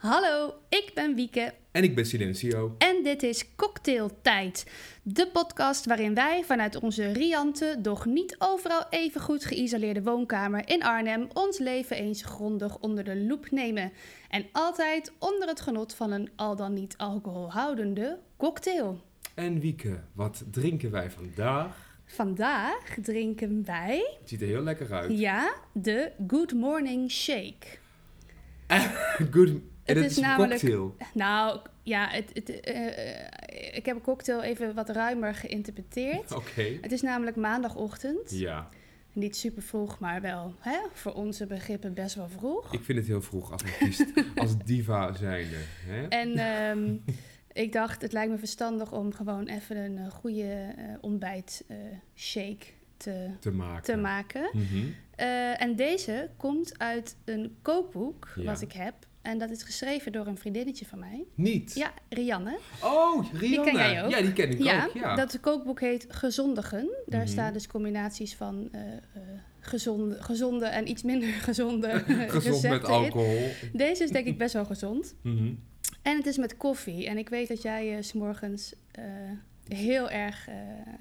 Hallo, ik ben Wieke En ik ben Silencio. en dit is Cocktailtijd. De podcast waarin wij vanuit onze riante, doch niet overal even goed geïsoleerde woonkamer in Arnhem ons leven eens grondig onder de loep nemen. En altijd onder het genot van een al dan niet alcoholhoudende cocktail. En Wieke, wat drinken wij vandaag? Vandaag drinken wij, Het ziet er heel lekker uit. ja, de Good Morning Shake. Good. Het is is namelijk- cocktail. Nou, ja, het, het, eh, eh, ik heb een cocktail even wat ruimer geïnterpreteerd. Oké. Het is namelijk maandagochtend. Ja, Niet super vroeg, maar wel hè, voor onze begrippen best wel vroeg. ik vind het heel vroeg als artiest, als diva zijnde. Hè? En ehm, ik dacht, het lijkt me verstandig om gewoon even een eh, goede eh, ontbijt eh, shake te, Te maken. te maken. Mhm. En deze komt uit een kookboek Ja. wat ik heb. En dat is geschreven door een vriendinnetje van mij. Niet? Ja, Rianne. Oh, Rianne. ken jij ook? Ja, die ken ik Ja, ook. Ja. dat kookboek heet Gezondigen. Daar Mhm. staan dus combinaties van eh, eh, gezonde, gezonde en iets minder gezonde Gezond met in. alcohol. Deze is denk ik best wel gezond. Mhm. En het is met koffie. En ik weet dat jij eh, s s'morgens eh, heel erg eh,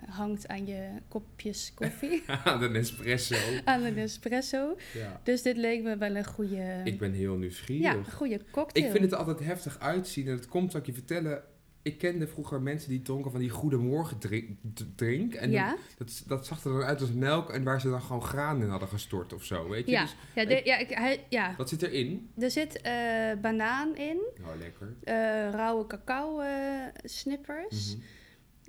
hangt aan je kopjes koffie. Aan de Nespresso. aan een espresso. Ja. Dus dit leek me wel een goede, Ik ben heel nieuwsgierig. ja, een goede cocktail. Ik vind het altijd heftig uitzien. En dat komt, zal ik je vertellen... Ik kende vroeger mensen die dronken van die goedemorgen drink. drink en ja, dat, dat zag er dan uit als melk en waar ze dan gewoon graan in hadden gestort of zo, weet je? ja. Dus Ja, de- ja, ik, hij, ja, wat zit erin? er zit eh, banaan in, Nou, lekker. eh, rauwe cacao snippers, Mhm.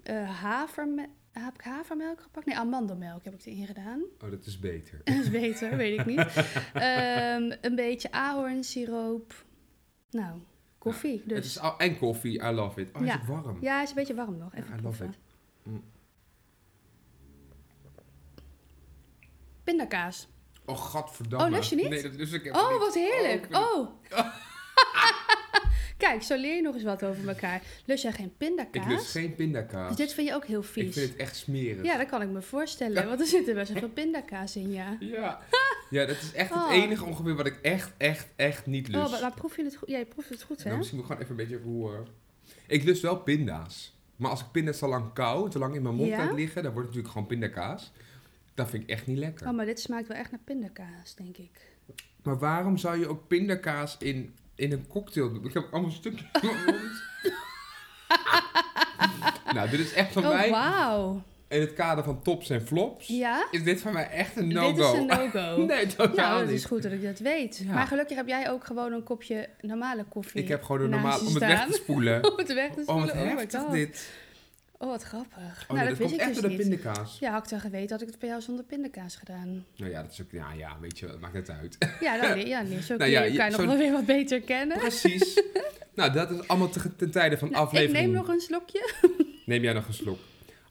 Eh, haverme- heb ik havermelk gepakt? Nee, amandelmelk heb ik erin gedaan. Oh, dat is beter. Dat is beter, weet ik niet. Ehm, een beetje ahornsiroop. Nou, koffie Het dus. is, al- en koffie, I love it. Oh, Ja. is ook warm. Ja, hij is een beetje warm nog. Even I love it. Mm. Pindakaas. Oh, gadverdamme. Oh, lust je niet? Nee, dat lust ik Oh, wat heerlijk. het- Oh. Kijk, zo leer je nog eens wat over elkaar. Lust jij geen Ik pindakaas? lust geen pindakaas. Dus dit vind je ook heel Ik vies. vind het echt smerig. Ja, dat kan ik me voorstellen. Want er zit er best wel veel pindakaas in, ja. Ja. ja, dat is echt Oh. het enige ongeveer wat ik echt, echt, echt niet lust. Oh, maar, maar proef je het goed? Ja, je proeft het goed, hè? Nou, misschien moet ik gewoon even een beetje roeren. Ik lust wel pinda's. Maar als ik pinda's te lang kou, te lang in mijn mond Ja? laat liggen, dan wordt het natuurlijk gewoon pindakaas. Dat vind ik echt niet lekker. Oh, maar dit smaakt wel echt naar pindakaas, denk ik. Maar waarom zou je ook pindakaas in, in een cocktail doen? Ik heb allemaal stukjes nou, dit is echt van Oh, mij, wauw. in het kader van tops en flops, Ja? is dit van mij echt een Dit no-go. is een no-go. nee, totaal nou, het is goed dat ik dat weet. Ja. Maar gelukkig heb jij ook gewoon een kopje normale koffie Ik heb gewoon een je om het weg te spoelen. Om het weg te Oh, wat spoelen. Oh, heftig god. dit. Oh, wat grappig. Oh, nou, nee, dat dat wist komt ik echt dus door de niet. pindakaas. Ja, had ik dan geweten, had ik het bij jou zonder pindakaas gedaan. Nou ja, dat is ook, ja, ja, weet je, dat maakt het uit. Ja, dan, ja nee, zo kun Nou je elkaar je- nog wel weer wat beter kennen. Precies. nou, dat is allemaal te- ten tijde van Nou, ik aflevering... neem nog een slokje. Neem jij nog een slok.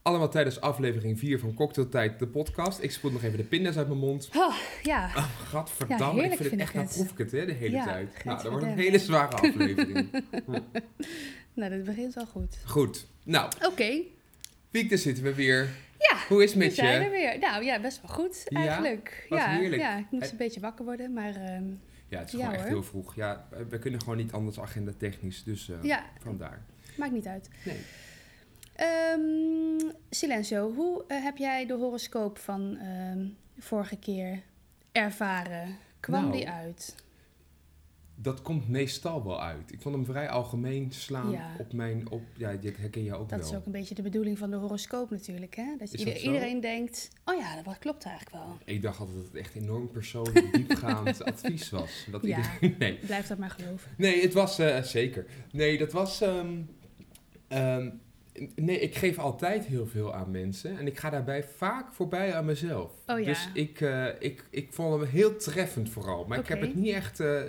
Allemaal tijdens aflevering 4 van Cocktailtijd, de podcast. Ik spoel nog even de pinda's uit mijn mond. Oh, ja. Oh, gadverdamme. Ja, ik vind vind het echt, nou proef ik het hè, de hele Ja, tijd. Nou, dat wordt een hele zware aflevering. Nou, dat begint al goed. Goed. Nou, Oké, Wiek, daar zitten we weer. Ja, Hoe is het we met zijn er je? weer. Nou ja, best wel goed Ja? eigenlijk. Wat ja, heerlijk. ja, ik moet Hij- een beetje wakker worden, maar ehm, Ja, het is Ja, gewoon echt hoor. heel vroeg. Ja, we kunnen gewoon niet anders agenda technisch, dus eh, ja, vandaar. maakt niet uit. Nee. Ehm, Silencio, hoe eh, heb jij de horoscoop van ehm, vorige keer ervaren? Kwam Nou, die uit? Dat komt meestal wel uit. Ik vond hem vrij algemeen slaan Ja. op mijn... Op, ja, dit herken je ook Dat wel. is ook een beetje de bedoeling van de horoscoop natuurlijk, hè? Dat ieder- dat iedereen denkt, oh ja, dat klopt eigenlijk wel. Ik dacht altijd dat het echt enorm persoonlijk diepgaand advies was. Dat Ja. iedereen, nee. Blijf dat maar geloven. nee, het was eh, zeker. Nee, dat was. ehm, ehm, nee, ik geef altijd heel veel aan mensen. En ik ga daarbij vaak voorbij aan mezelf. Oh ja. Dus ik, eh, ik, ik vond hem heel treffend vooral. Maar ik heb het niet echt. eh,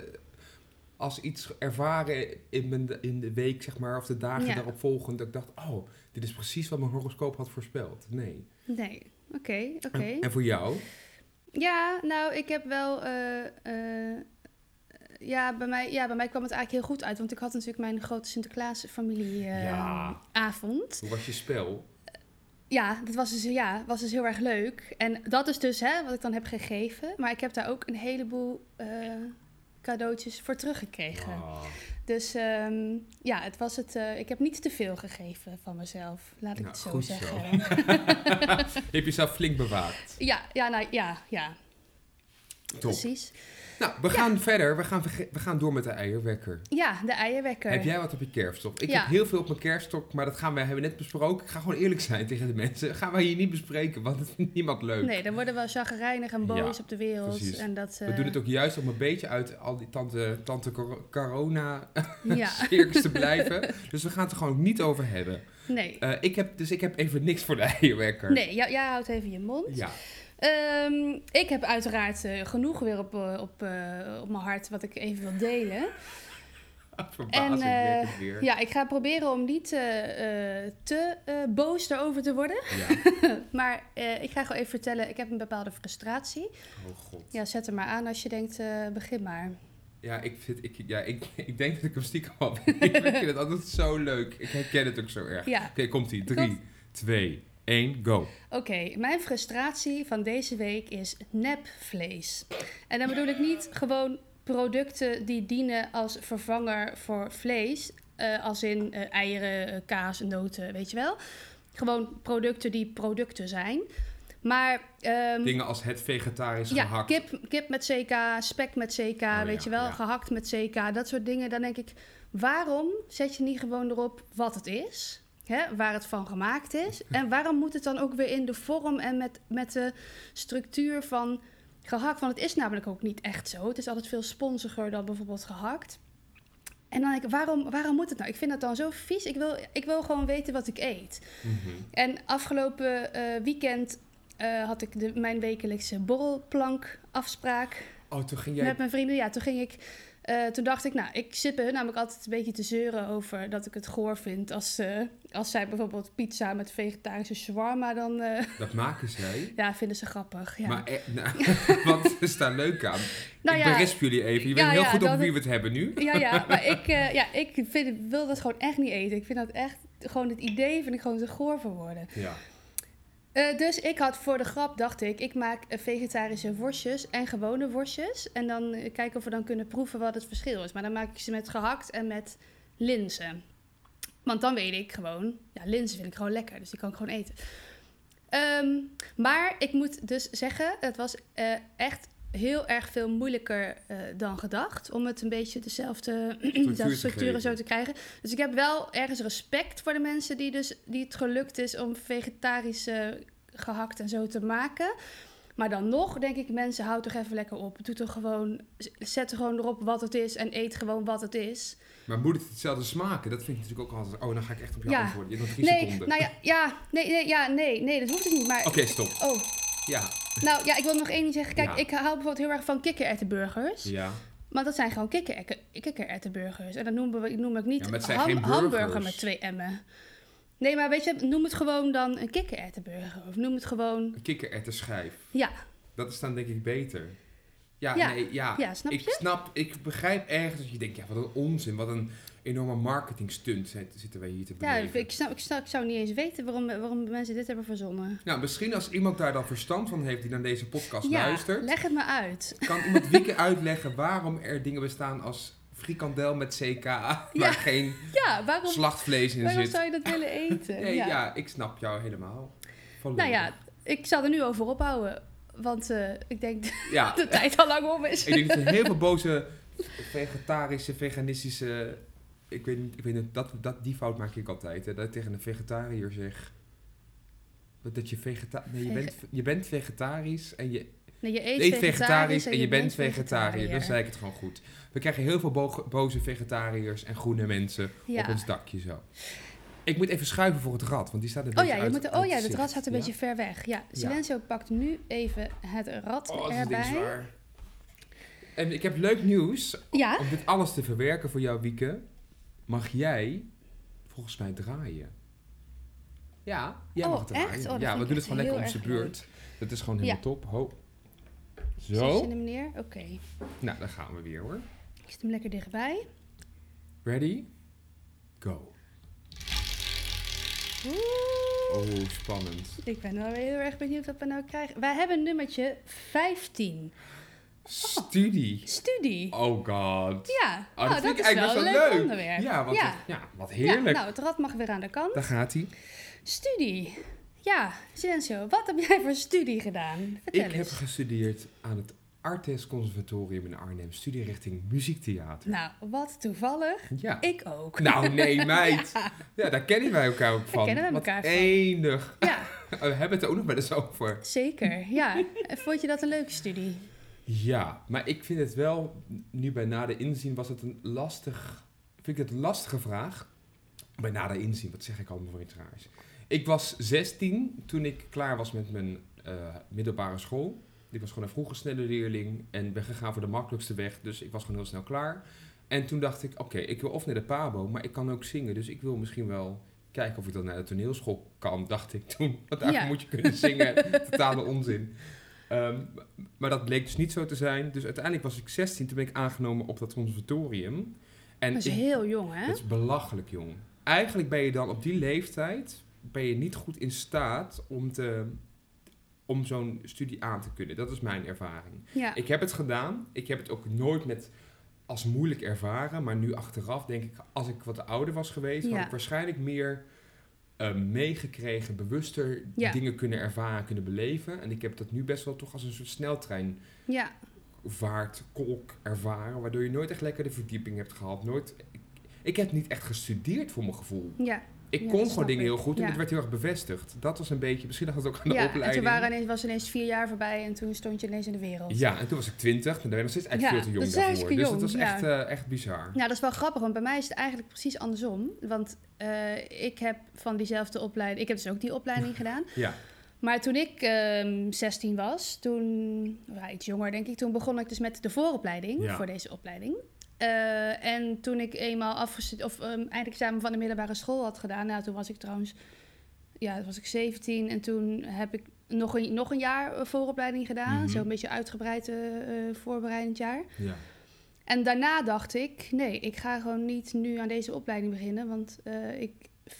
als iets ervaren in, mijn, in de week, zeg maar, of de dagen Ja. daarop volgend, dat ik dacht, oh, dit is precies wat mijn horoscoop had voorspeld. Nee. Nee, oké, oké. En, en voor jou? Ja, nou, ik heb wel. eh, eh, ja, bij mij, ja, bij mij kwam het eigenlijk heel goed uit. Want ik had natuurlijk mijn grote Sinterklaas-familie eh, Ja. avond. Hoe was je spel? Ja, dat was dus, ja, was dus heel erg leuk. En dat is dus hè, wat ik dan heb gegeven. Maar ik heb daar ook een heleboel cadeautjes voor teruggekregen. Oh. Dus ehm, ja, het was het. eh, ik heb niet te veel gegeven van mezelf. Laat ik Nou, het zo goed zo. zeggen. Je hebt jezelf flink bewaakt. ja, ja, nou ja, ja, Top. precies. Nou, we gaan verder. We gaan, we gaan door met de eierwekker. Ja, de eierwekker. Heb jij wat op je kerfstok? Ik heb heel veel op mijn kerfstok, maar dat gaan wij, hebben we net besproken. Ik ga gewoon eerlijk zijn tegen de mensen. Gaan wij hier niet bespreken, want het vindt niemand leuk. Nee, dan worden we chagrijnig en boos op de wereld. precies. En dat, We eh, doen het ook juist om een beetje uit al die tante, tante cor- corona Ja, circus te blijven. Dus we gaan het er gewoon niet over hebben. nee. Eh, ik heb, dus ik heb even niks voor de eierwekker. Nee, jij, jij houdt even je mond. Ja, Ehm, ik heb uiteraard eh, genoeg weer op, eh, op, eh, op mijn hart wat ik even wil delen. verbazing werkelijk weer. Ja, ik ga proberen om niet te boos erover te worden. Ja. Maar ik ga gewoon even vertellen, ik heb een bepaalde frustratie. Oh god. Ja, zet er maar aan als je denkt, begin maar. Ja, ik, vind, ik, ja ik, ik denk dat ik hem stiekem al ik vind het altijd zo leuk. Ik herken het ook zo erg. Ja, Oké, komt ie. Drie, Komt. twee, go. Oké, mijn frustratie van deze week is nepvlees. En dan bedoel ik niet gewoon producten die dienen als vervanger voor vlees. eh, als in eh, eieren, eh, kaas, noten, weet je wel. Gewoon producten die producten zijn. Maar ehm, Dingen als het vegetarisch ja, gehakt. kip, kip met CK, spek met CK, ja, weet je wel, ja. gehakt met CK, dat soort dingen. Dan denk ik, waarom zet je niet gewoon erop wat het is? Hè, waar het van gemaakt is. En waarom moet het dan ook weer in de vorm en met, met de structuur van gehakt? Want het is namelijk ook niet echt zo. Het is altijd veel sponsiger dan bijvoorbeeld gehakt. En dan denk ik, waarom, waarom moet het nou? Ik vind dat dan zo vies. Ik wil, ik wil gewoon weten wat ik eet. Mhm. En afgelopen eh, weekend eh, had ik de, mijn wekelijkse borrelplank afspraak Oh, toen ging jij... met mijn vrienden. Ja, toen ging ik. Eh, toen dacht ik, nou, ik zit bij hun namelijk altijd een beetje te zeuren over dat ik het goor vind als, eh, als zij bijvoorbeeld pizza met vegetarische shawarma dan. eh, Dat maken zij. ja, vinden ze grappig. Ja. Maar eh, nou, wat is daar leuk aan? nou ik ja, berisp jullie even. Je weet heel ja, goed over wie we het hebben nu. ja, ja, maar ik, ja, ik vind, wil dat gewoon echt niet eten. Ik vind dat echt, gewoon het idee vind ik gewoon te goor voor worden. Ja. Eh, dus ik had voor de grap, dacht ik, ik maak eh, vegetarische worstjes en gewone worstjes. En dan eh, kijken of we dan kunnen proeven wat het verschil is. Maar dan maak ik ze met gehakt en met linzen. Want dan weet ik gewoon, ja, linzen vind ik gewoon lekker, dus die kan ik gewoon eten. Ehm, maar ik moet dus zeggen, het was echt heel erg veel moeilijker eh, dan gedacht. Om het een beetje dezelfde structuren geven. zo te krijgen. Dus ik heb wel ergens respect voor de mensen die, dus, die het gelukt is om vegetarische gehakt en zo te maken. Maar dan nog denk ik, mensen, houd toch even lekker op. Doe toch gewoon, zet er gewoon erop wat het is en eet gewoon wat het is. Maar moet het hetzelfde smaken? Dat vind ik natuurlijk ook altijd... Oh, dan ga ik echt op je Ja. antwoorden. Je hebt nog drie Nee, seconden. nou ja, ja, nee, nee, ja, nee, nee, dat hoeft het niet. Maar, Oké, stop. oh, Ja. nou ja, ik wil nog één ding zeggen. Kijk, Ja. ik hou bijvoorbeeld heel erg van kikkererwtenburgers. Ja. Maar dat zijn gewoon kikker- kikkererwtenburgers. En dan noemen we, noem ik niet Ja, ham- hamburger met twee emmen. Nee, maar weet je, noem het gewoon dan een kikkererwtenburger. Of noem het gewoon, Een kikkererwtenschijf. ja, Dat is dan denk ik beter. Ja, Ja. nee, ja. ja, snap ik je? snap, ik begrijp ergens dat je denkt, ja, wat een onzin, wat een enorme marketing stunt zitten wij hier te Ja, beleven. ik, snap, ik, snap, ik zou niet eens weten waarom, waarom mensen dit hebben verzonnen. Nou, misschien als iemand daar dan verstand van heeft die naar deze podcast Ja, luistert, leg het me uit. kan iemand Wieke uitleggen waarom er dingen bestaan als frikandel met CK, waar geen Ja, waarom, slachtvlees in waarom zit. zou je dat willen eten? Nee, ja. ja. ik snap jou helemaal. Nou ja, ik zal er nu over ophouden. Want eh, ik denk dat ja. de tijd al lang om is. Ik denk dat er heel veel boze vegetarische, veganistische... Ik weet ik weet niet dat, dat, die fout maak ik altijd. Hè, dat ik tegen een vegetariër zeg... Dat je vegeta nee, je, bent, je bent vegetarisch en je Nee, je eet, eet vegetarisch en je bent vegetariër. Dan zei ik het gewoon goed. We krijgen heel veel bo- boze vegetariërs en groene mensen Ja. op ons dakje zo. Ik moet even schuiven voor het rad, want die staat Oh beetje ja, je uit- moet, oh ja, het rad staat een Ja? beetje ver weg. Ja, Silencio pakt nu even het rad Oh, dat is ding erbij. En ik heb leuk nieuws. Ja? Om dit alles te verwerken voor jou, Wieke, mag jij volgens mij draaien. Ja, jij Oh, mag draaien. echt? Oh, ja, we doen het gewoon lekker om zijn beurt. Dat is gewoon helemaal Ja. top. Ho. Je Zo. hem neer? Oké. Nou, dan gaan we weer hoor. Ik zet hem lekker dichtbij. Ready? Go. Oeh. Oh, spannend. Ik ben wel heel erg benieuwd wat we nou krijgen. Wij hebben nummertje 15. Studie. Studie. Oh god. Ja, Oh, nou, dat vind ik is eigenlijk wel een leuk onderwerp. Ja, wat, ja. ja, wat Ja, heerlijk. nou, het rad mag weer aan de kant. Daar gaat hij. Studie. Ja, Silencio, wat heb jij voor studie gedaan? Vertel Ik heb gestudeerd aan het Artes Conservatorium in Arnhem. Studierichting muziektheater. Nou, wat toevallig. Ja. Ik ook. Nou, nee, meid. Ja, daar kennen wij elkaar ook van. kennen wij Wat elkaar van. enig. Ja, We hebben het er ook nog wel eens over. zeker. Ja. Vond je dat een leuke studie? Ja, maar ik vind het wel, nu bij nader inzien was het een lastig, vind ik het een lastige vraag. Bij nader inzien, wat zeg ik allemaal voor iets raars. Ik was 16 toen ik klaar was met mijn eh, middelbare school. Ik was gewoon een vroege snelle leerling en ben gegaan voor de makkelijkste weg, dus ik was gewoon heel snel klaar. En toen dacht ik, oké, ik wil of naar de PABO, maar ik kan ook zingen, dus ik wil misschien wel kijken of ik dan naar de toneelschool kan, dacht ik toen. Want daar Ja. moet je kunnen zingen, totale onzin. Ehm, maar dat bleek dus niet zo te zijn. Dus uiteindelijk was ik 16, toen ben ik aangenomen op dat conservatorium. En Dat is ik- heel jong, hè? het is belachelijk jong. Eigenlijk ben je dan op die leeftijd ben je niet goed in staat om, te, om zo'n studie aan te kunnen. Dat is mijn ervaring. Ja. Ik heb het gedaan. Ik heb het ook nooit met als moeilijk ervaren. Maar nu achteraf denk ik, als ik wat ouder was geweest, had Ja. ik waarschijnlijk meer eh, meegekregen, bewuster Ja. dingen kunnen ervaren, kunnen beleven. En ik heb dat nu best wel toch als een soort sneltrein ja. vaart, kolk ervaren, waardoor je nooit echt lekker de verdieping hebt gehad. Nooit, ik, ik heb niet echt gestudeerd voor mijn gevoel. Ja. Ik Ja, kon gewoon dingen ik. heel goed en Ja. het werd heel erg bevestigd. Dat was een beetje, misschien lag het ook aan de ja. En opleiding. toen waren ineens, was ineens vier jaar voorbij en toen stond je ineens in de wereld. Ja, en toen was ik twintig, en dan ben ik nog steeds echt veel te jong daarvoor. Dus dat was echt, eh, echt bizar. Nou, dat is wel grappig, want bij mij is het eigenlijk precies andersom. Want eh, ik heb van diezelfde opleiding, ik heb dus ook die opleiding gedaan. Ja, Maar toen ik ehm 16 was, toen, iets jonger denk ik, toen begon ik dus met de vooropleiding voor deze opleiding. Eh, en toen ik eenmaal afgestudeerd, of um, eindexamen van de middelbare school had gedaan, nou toen was ik trouwens, ja, toen was ik 17 en toen heb ik nog een, nog een jaar eh, vooropleiding gedaan. Mhm. Zo'n beetje uitgebreid eh, voorbereidend jaar. ja. En daarna dacht ik, nee, ik ga gewoon niet nu aan deze opleiding beginnen. Want ik,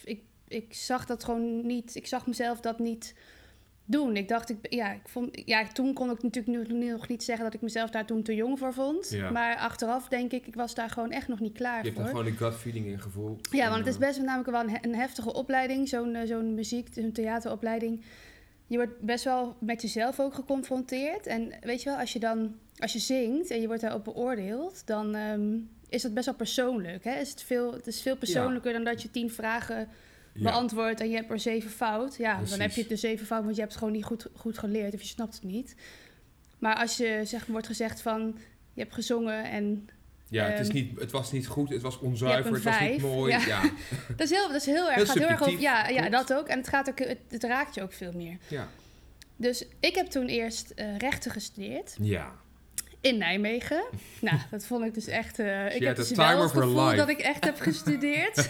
ik, ik zag dat gewoon niet, ik zag mezelf dat niet doen. Ik dacht, ik, ja, ik vond, ja, toen kon ik natuurlijk nog niet zeggen dat ik mezelf daar toen te jong voor vond. Ja. Maar achteraf denk ik, ik was daar gewoon echt nog niet klaar Je hebt voor. daar gewoon een gut feeling in gevoeld. Ja, want het is eh, best wel namelijk wel een, he- een heftige opleiding, zo'n eh, zo'n muziek, zo'n theateropleiding. Je wordt best wel met jezelf ook geconfronteerd. En weet je wel, als je dan, als je zingt en je wordt daarop beoordeeld, dan ehm, is dat best wel persoonlijk. Hè? Is het, veel, het is veel persoonlijker dan dat je tien vragen ja. beantwoordt en je hebt er zeven fout. Ja, Precies. dan heb je de zeven fout, want je hebt het gewoon niet goed, goed geleerd of je snapt het niet. Maar als je zeg, wordt gezegd van, je hebt gezongen en Ja, het, is Ehm, niet, het was niet goed, het was onzuiver, het was niet mooi. ja. Ja. Dat is heel, dat is heel erg. Heel gaat heel erg over, ja, ja, dat ook. En het, gaat ook, het, het raakt je ook veel meer. Ja. Dus ik heb toen eerst eh, rechten gestudeerd ja. in Nijmegen. nou, dat vond ik dus echt. eh, ik heb dus wel het gevoel life. dat ik echt heb gestudeerd.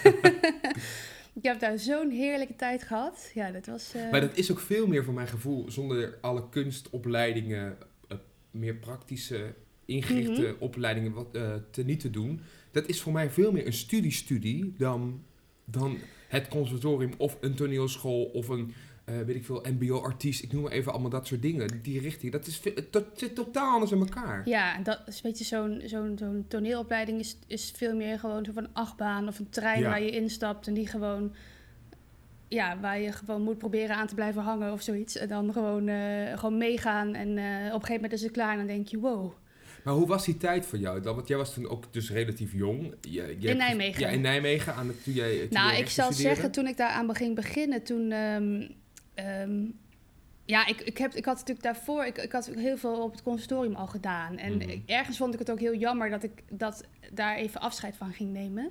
ik heb daar zo'n heerlijke tijd gehad. Ja, dat was. eh, Maar dat is ook veel meer voor mijn gevoel, zonder alle kunstopleidingen, eh, meer praktische, ingerichte Mhm. opleidingen wat, eh, te niet te doen. Dat is voor mij veel meer een studiestudie dan, dan het conservatorium of een toneelschool of een, eh, weet ik veel, mbo-artiest. Ik noem maar even allemaal dat soort dingen. Die richting, dat is to- zit totaal anders in elkaar. Ja, en dat is een beetje zo'n zo'n zo'n toneelopleiding is, is veel meer gewoon zo van een achtbaan of een trein Ja. waar je instapt en die gewoon, ja, waar je gewoon moet proberen aan te blijven hangen of zoiets. En dan gewoon, eh, gewoon meegaan en eh, op een gegeven moment is het klaar en dan denk je, wow. Maar hoe was die tijd voor jou dan? Want jij was toen ook dus relatief jong. Je, je hebt- Nijmegen. Ja, in Nijmegen. Aan het, toen jij, toen Nou, jij ik zal zeggen, toen ik daar aan ging beginnen, toen. ehm, ehm, ja, ik, ik, heb, ik had natuurlijk daarvoor, ik, ik had heel veel op het conservatorium al gedaan. En Mhm. ergens vond ik het ook heel jammer dat ik dat daar even afscheid van ging nemen.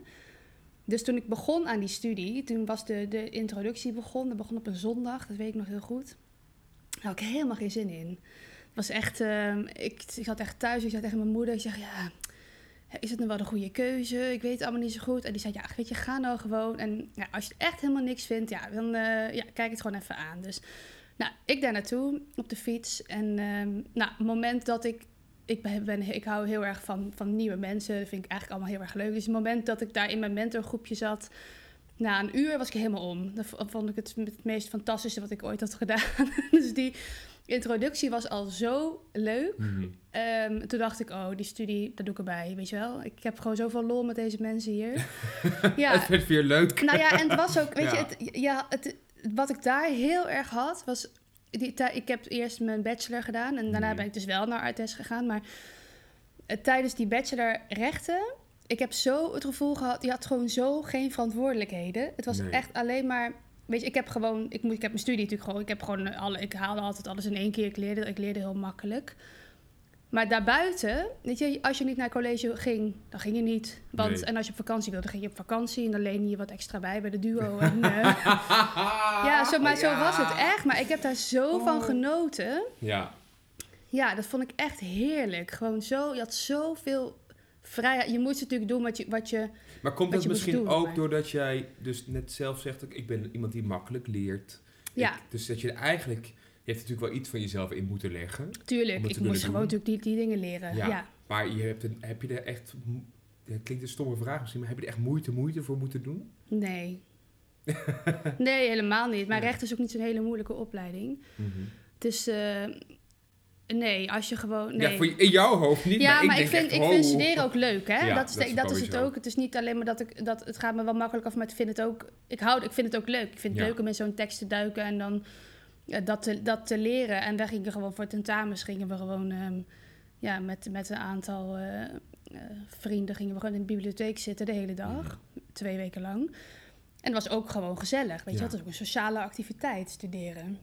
Dus toen ik begon aan die studie, toen was de, de introductie begon. Dat begon op een zondag, dat weet ik nog heel goed. Daar had ik helemaal geen zin in. Het was echt, ehm, ik, ik zat echt thuis, ik zei tegen mijn moeder, ik zeg ja, is het nou wel de goede keuze? Ik weet het allemaal niet zo goed. En die zei, ja, weet je, ga nou gewoon. En ja, als je echt helemaal niks vindt, ja, dan eh, ja, kijk het gewoon even aan. Dus nou, ik daar naartoe op de fiets. En ehm, nou, het moment dat ik... Ik, ben, ik hou heel erg van, van nieuwe mensen. Dat vind ik eigenlijk allemaal heel erg leuk. Dus het moment dat ik daar in mijn mentorgroepje zat... Na een uur was ik helemaal om. Dat vond ik het, het meest fantastische wat ik ooit had gedaan. dus die, introductie was al zo leuk. Mhm. Ehm, toen dacht ik, oh, die studie, dat doe ik erbij, weet je wel. Ik heb gewoon zoveel lol met deze mensen hier. ja, Het werd weer leuk. nou ja, en het was ook, weet Ja. je, het, ja, het, wat ik daar heel erg had, was... Die, ik heb eerst mijn bachelor gedaan en daarna Mhm. ben ik dus wel naar Artes gegaan. Maar eh, tijdens die bachelor rechten, ik heb zo het gevoel gehad, je had gewoon zo geen verantwoordelijkheden. Het was Nee. echt alleen maar... Weet je, ik heb gewoon, ik, moet, ik heb mijn studie natuurlijk gewoon, ik heb gewoon alle, ik haalde altijd alles in één keer. Ik leerde, ik leerde heel makkelijk. Maar daarbuiten, weet je, als je niet naar college ging, dan ging je niet. Want, Nee. En als je op vakantie wilde, ging je op vakantie en dan leen je wat extra bij bij de duo. En, eh, ja, zo, maar zo was het echt. Maar ik heb daar zo van Oh. genoten. Ja, Ja, dat vond ik echt heerlijk. Gewoon zo, je had zoveel vrijheid. Je moest natuurlijk doen wat je, wat je maar komt dat misschien doen, ook maar- doordat jij dus net zelf zegt, ik ben iemand die makkelijk leert. Ja. Ik- dus dat je eigenlijk, je hebt natuurlijk wel iets van jezelf in moeten leggen. Tuurlijk, ik moest gewoon natuurlijk die, die dingen leren. Ja. Ja. Maar je hebt, een, heb je er echt, het klinkt een stomme vraag misschien, maar heb je er echt moeite, moeite voor moeten doen? Nee. nee, helemaal niet. Maar recht is ook niet zo'n hele moeilijke opleiding. Dus eh, nee, als je gewoon... Nee. Ja, voor in jouw hoofd niet, Ja, maar, maar, ik vind, echt, ik vind studeren ook leuk, hè? Ja, dat is, dat de- is dat is het ook. Het is niet alleen maar dat ik... Dat, het gaat me wel makkelijk af, maar ik vind het ook... Ik, hou, ik vind het ook leuk. Ik vind het Ja. leuk om in zo'n tekst te duiken en dan eh, dat, te, dat te leren. En daar gingen we gewoon voor tentamens gingen we gewoon... ehm, ja, met, met een aantal eh, eh, vrienden gingen we gewoon in de bibliotheek zitten de hele dag. Twee weken lang. En het was ook gewoon gezellig, weet je. Het is ook een sociale activiteit, studeren.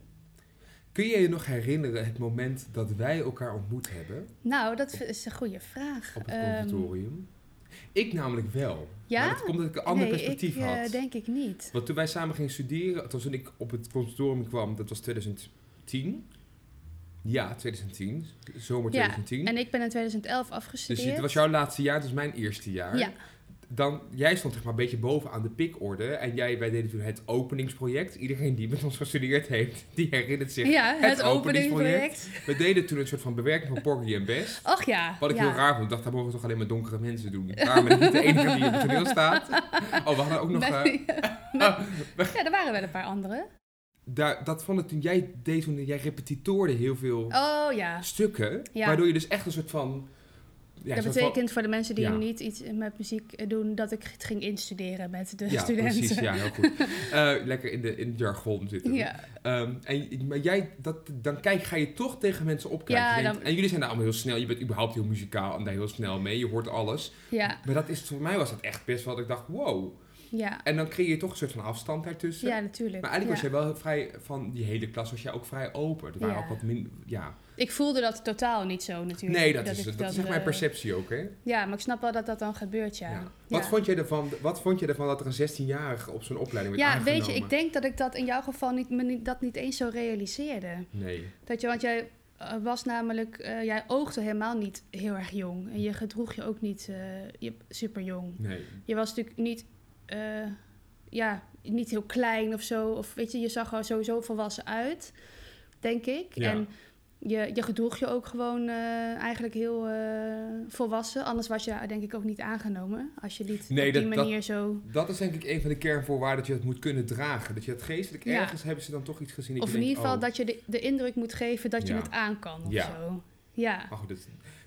Kun je je nog herinneren het moment dat wij elkaar ontmoet hebben Nou, dat is een goede vraag. op het Ehm, conservatorium? Ik namelijk wel. Ja? Maar dat komt omdat ik een ander nee, perspectief ik, eh, had. denk ik niet. Want toen wij samen gingen studeren, toen ik op het conservatorium kwam, dat was 2010. Ja, 2010. Zomer Ja, 2010. En ik ben in 2011 dus afgestudeerd. het was jouw laatste jaar, dus mijn eerste jaar. Ja, Dan, jij stond zeg maar een beetje bovenaan de pikorde. En jij, wij deden toen het openingsproject. Iedereen die met ons gestudeerd heeft, die herinnert zich. ja het, het openingsproject. openingsproject. We deden toen een soort van bewerking van Porgy en Bess. Och ja. Wat ik ja. heel raar vond. Ik dacht, daar mogen toch alleen maar donkere mensen doen. Daarom ben ik niet de enige die op het toneel staat. Oh, we hadden ook nog... eh, Nee, met- ja, er waren wel een paar andere. daar, dat vond ik toen jij deed, toen jij repetitoorde heel veel Oh ja. stukken. Waardoor je dus echt een soort van... Ja, dat betekent voor de mensen die Ja. niet iets met muziek eh, doen, dat ik het ging instuderen met de ja, studenten. precies. Ja, heel goed. Eh, lekker in, de, in het jargon zitten. Ja. Ehm, en, maar jij, dat, dan kijk, ga je toch tegen mensen opkijken. Ja, Je denkt- dan- En jullie zijn daar allemaal heel snel. Je bent überhaupt heel muzikaal en daar heel snel mee. Je hoort alles. Ja, Maar dat is, voor mij was dat echt best wel dat ik dacht, wow. Ja. En dan creëer je toch een soort van afstand daartussen. ja, natuurlijk. Maar eigenlijk ja. was jij wel vrij, van die hele klas was jij ook vrij open. Er waren Ja. ook wat min, ja. Ik voelde dat totaal niet zo natuurlijk. Nee, dat, is, dat, is echt mijn eh, perceptie ook, hè? Ja, maar ik snap wel dat dat dan gebeurt, ja. Wat, vond jij ervan, wat vond je ervan dat er een 16-jarige op zo'n opleiding werd Ja, aangenomen? weet je, ik denk dat ik dat in jouw geval niet, me niet, dat niet eens zo realiseerde. Nee. Dat je, want jij eh, was namelijk, eh, jij oogde helemaal niet heel erg jong. En je gedroeg je ook niet je, super jong. Nee. Je was natuurlijk niet, eh, ja, niet heel klein of zo. Of weet je, je zag er sowieso volwassen uit, denk ik. Ja. En je, je gedroeg je ook gewoon eh, eigenlijk heel eh, volwassen. Anders was je denk ik ook niet aangenomen. Als je niet Nee, op die dat- dat- manier zo... Dat is denk ik een van de kernvoorwaarden dat je het moet kunnen dragen. Dat je het geestelijk Ja. ergens hebben ze dan toch iets gezien. Dat Of je in denkt, ieder geval oh, dat je de, de indruk moet geven dat je het aan kan of Ja. zo. Ja.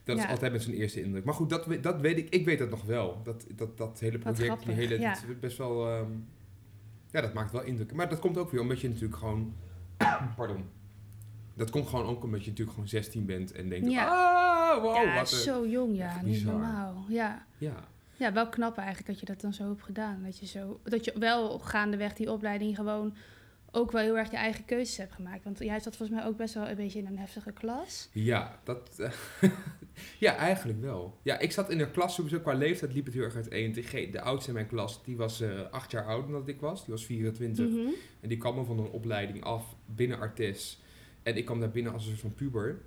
Dat, is altijd met zijn eerste indruk. Maar goed, dat, dat weet ik. Ik weet dat nog wel. Dat, dat, dat hele project, die hele, ja. dat is best wel... ehm, ja, dat maakt wel indruk. Maar dat komt ook weer omdat je natuurlijk gewoon... Pardon. Dat komt gewoon ook omdat je natuurlijk gewoon 16 bent en denkt... Ja. Ah, wow, ja, wat een... zo jong, ja. Niet normaal. Ja. Ja. ja, wel knap eigenlijk dat je dat dan zo hebt gedaan. Dat je, zo, dat je wel gaandeweg die opleiding gewoon ook wel heel erg je eigen keuzes hebt gemaakt. Want jij zat volgens mij ook best wel een beetje in een heftige klas. Ja, dat... eh, ja, eigenlijk wel. Ja, ik zat in een klas, sowieso qua leeftijd liep het heel erg uiteen. De, de oudste in mijn klas, die was eh, acht jaar ouder dan ik was. Die was 24. Mhm. En die kwam me van een opleiding af binnen Artes. En ik kwam daar binnen als een soort van puber.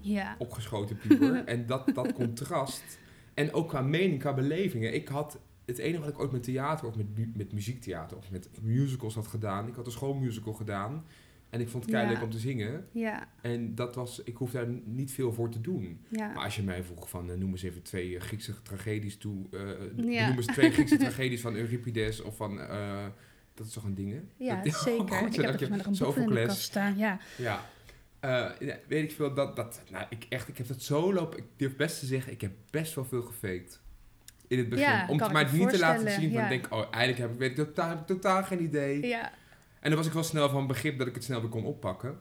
Ja. Opgeschoten puber. en dat, dat contrast. En ook qua mening, qua belevingen. Ik had het enige wat ik ooit met theater of met, met muziektheater of met musicals had gedaan. Ik had een schoolmusical gedaan. En ik vond het keihard Ja. om te zingen. Ja, En dat was, ik hoef daar niet veel voor te doen. ja. Maar als je mij vroeg van, eh, noem eens even twee eh, Griekse tragedies toe. Ja. Noem eens twee Griekse tragedies van Euripides of van... dat is toch een ding, hè? Ja, Dat- zeker. Goed, ik zo heb je mij nog een boek van in de Sophocles. kast staan. Ja. Ja. Ja, weet ik veel, dat, dat, nou, ik echt, ik heb dat zo lopen, ik durf best te zeggen, ik heb best wel veel gefaked. In het begin. Ja, Om het maar niet te laten zien, van ja. ik denk, oh, eigenlijk heb ik, weet ik totaal, totaal geen idee. Ja. En dan was ik wel snel van begrip dat ik het snel weer kon oppakken.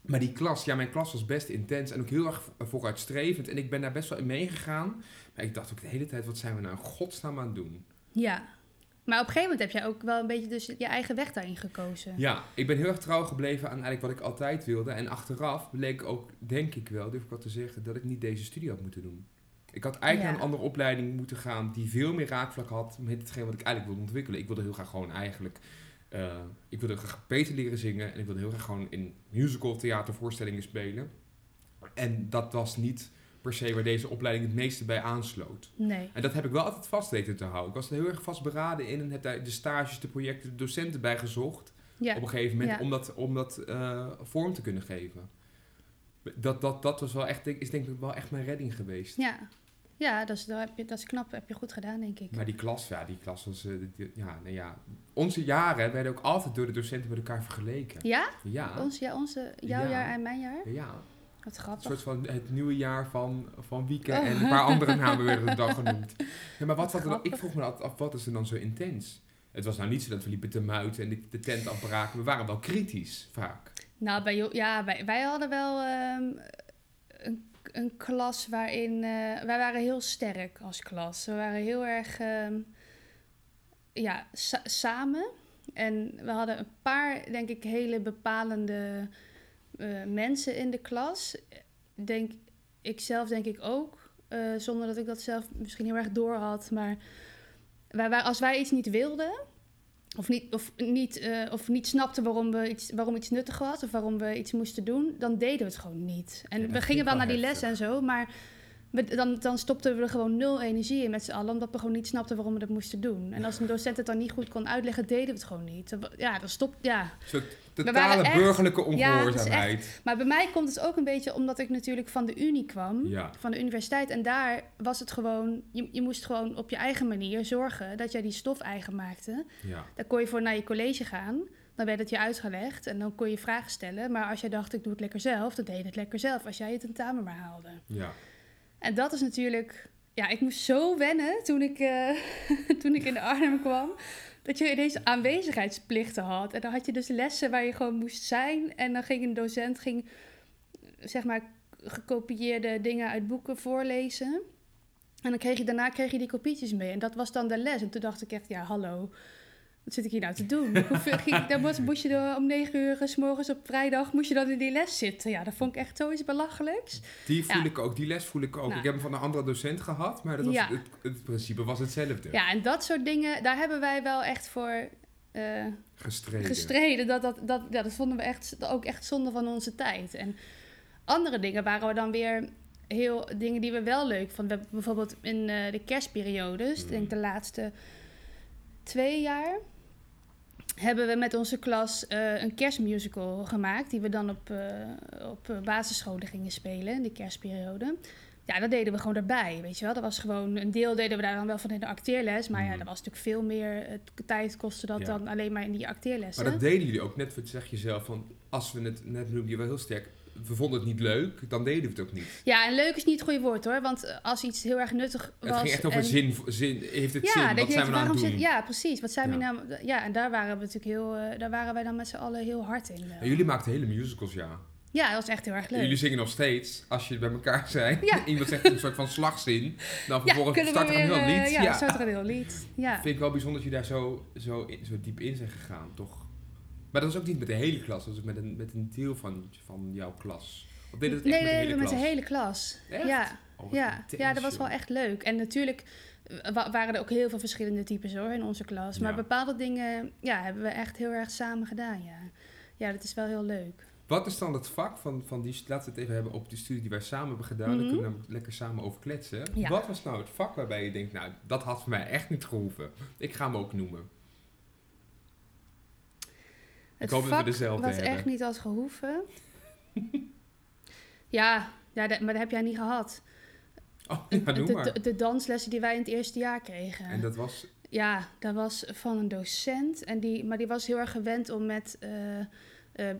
Maar die klas, ja, mijn klas was best intens en ook heel erg vo- vooruitstrevend. En ik ben daar best wel in meegegaan. Maar ik dacht ook de hele tijd, wat zijn we nou in godsnaam aan het doen? ja. Maar op een gegeven moment heb jij ook wel een beetje dus je eigen weg daarin gekozen. Ja, ik ben heel erg trouw gebleven aan eigenlijk wat ik altijd wilde. En achteraf bleek ook, denk ik wel, durf ik wel te zeggen, dat ik niet deze studie had moeten doen. Ik had eigenlijk Ja. naar een andere opleiding moeten gaan die veel meer raakvlak had met hetgeen wat ik eigenlijk wilde ontwikkelen. Ik wilde heel graag gewoon eigenlijk, eh, ik wilde graag beter leren zingen en ik wilde heel graag gewoon in musical theatervoorstellingen spelen. En dat was niet per se waar deze opleiding het meeste bij aansloot. Nee. En dat heb ik wel altijd vast weten te houden. Ik was er heel erg vastberaden in en heb daar de stages, de projecten, de docenten bij gezocht Ja. op een gegeven moment Ja. om dat, om dat eh, vorm te kunnen geven. Dat, dat, dat was wel echt, is denk ik wel echt mijn redding geweest. Ja. Ja, dat is, dat, heb je, dat is knap. Heb je goed gedaan, denk ik. Maar die klas, ja, die klas was, eh, die- ja, nou ja, onze jaren werden ook altijd door de docenten met elkaar vergeleken. Ja? Ja, Ons, ja, onze, jouw Ja. jaar en mijn jaar? ja. Wat Een grappig. soort van het nieuwe jaar van, van Wieke Oh. en een paar andere namen werden er dan genoemd. Ja, maar wat, Wat wat, ik vroeg me altijd af, wat is er dan zo intens? Het was nou niet zo dat we liepen te muiten en de, tent afbraken. We waren wel kritisch, vaak. Nou, bij, ja, wij, wij hadden wel ehm, een, klas waarin... eh, wij waren heel sterk als klas. We waren heel erg ehm, ja, sa- samen. En we hadden een paar, denk ik, hele bepalende eh, mensen in de klas. Denk, ik zelf denk ik ook. eh, zonder dat ik dat zelf misschien heel erg door had. Maar wij, wij, als wij iets niet wilden... Of niet, of, niet, eh, of niet snapten waarom, we iets, waarom iets nuttig was of waarom we iets moesten doen, dan deden we het gewoon niet. En Ja, we gingen wel naar die lessen en zo, maar dan, dan stopten we er gewoon nul energie in met z'n allen, omdat we gewoon niet snapten waarom we dat moesten doen. En als een docent het dan niet goed kon uitleggen, deden we het gewoon niet. Ja, dan stopt, ja. Totale echt- burgerlijke Ja, ongehoorzaamheid. Maar bij mij komt het ook een beetje omdat ik natuurlijk van de unie kwam, Ja, van de universiteit. En daar was het gewoon, je, je moest gewoon op je eigen manier zorgen dat jij die stof eigen maakte. ja. Dan kon je voor naar je college gaan. Dan werd het je uitgelegd en dan kon je vragen stellen. Maar als jij dacht, ik doe het lekker zelf, dan deed je het lekker zelf. Als jij het tentamen maar haalde. ja. En dat is natuurlijk... Ja, ik moest zo wennen toen ik, eh, toen ik in de Arnhem kwam. Dat je ineens aanwezigheidsplichten had. En dan had je dus lessen waar je gewoon moest zijn. En dan ging een docent, ging, zeg maar, gekopieerde dingen uit boeken voorlezen. En dan kreeg je, daarna kreeg je die kopietjes mee. En dat was dan de les. En toen dacht ik echt, ja, hallo. Wat zit ik hier nou te doen? Hoeveel ging, dan moest, moest je er om negen uur s morgens op vrijdag moest je dan in die les zitten. Ja, dat vond ik echt zoiets belachelijks. Die voel Ja. ik ook, die les voel ik ook. Nou. ik heb hem van een andere docent gehad, maar dat was Ja. het, het principe was hetzelfde. Ja, en dat soort dingen, daar hebben wij wel echt voor eh, Gestreden. gestreden. Dat, dat, dat, ja, dat vonden we echt, ook echt zonde van onze tijd. En andere dingen waren we dan weer heel dingen die we wel leuk vonden. We hebben bijvoorbeeld in eh, de kerstperiodes, Hmm. denk de laatste twee jaar, hebben we met onze klas eh, een kerstmusical gemaakt. Die we dan op, eh, op eh, basisscholen gingen spelen in de kerstperiode. Ja, dat deden we gewoon erbij, weet je wel. Dat was gewoon, een deel deden we daar dan wel van in de acteerles. Maar ja, Mhm. dat was natuurlijk veel meer tijd kostte dat Ja. dan alleen maar in die acteerlessen. Maar dat deden jullie ook net, zeg je zelf, van als we het, net noemde je wel heel sterk, we vonden het niet leuk, dan deden we het ook niet. Ja, en leuk is niet het goede woord hoor. Want eh, als iets heel erg nuttig was... het ging echt over en- zin, zin, heeft het Ja, zin, wat zijn we nou aan het doen? zit, ja, precies. Wat zijn we nou... Ja, en daar waren we natuurlijk heel... eh, daar waren wij dan met z'n allen heel hard in. eh. En jullie maakten hele musicals, ja. Ja, dat was echt heel erg En leuk. jullie zingen nog steeds, als je bij elkaar zijn. Ja. Iemand zegt een soort van slagzin, dan vervolgens start er een heel eh, lied. ja, ja. start er een heel lied. Ja. Vind ik wel bijzonder dat je daar zo, zo, zo diep in zijn gegaan, toch? Maar dat was ook niet met de hele klas, dat was ook met een, met een deel van, van jouw klas. Of deed het echt nee, met de nee, met de hele klas. Echt? Ja, Oh, ja. ja, dat was wel echt leuk. En natuurlijk eh, wa- waren er ook heel veel verschillende types hoor in onze klas. Maar Ja. bepaalde dingen ja, hebben we echt heel erg samen gedaan, ja. Ja, dat is wel heel leuk. Wat is dan het vak van, van die, laten we het even hebben op die studie die wij samen hebben gedaan, daar Mhm. kunnen we namelijk lekker samen over kletsen. Ja. Wat was nou het vak waarbij je denkt, nou, dat had voor mij echt niet gehoeven. Ik ga hem ook noemen. Het hoop dat we dezelfde hebben. echt niet had gehoeven. ja, ja dat- maar dat heb jij niet gehad. Oh, ja, de, de, maar. de, de danslessen die wij in het eerste jaar kregen. En dat was, Ja, dat was van een docent. En die, maar die was heel erg gewend om met eh, eh,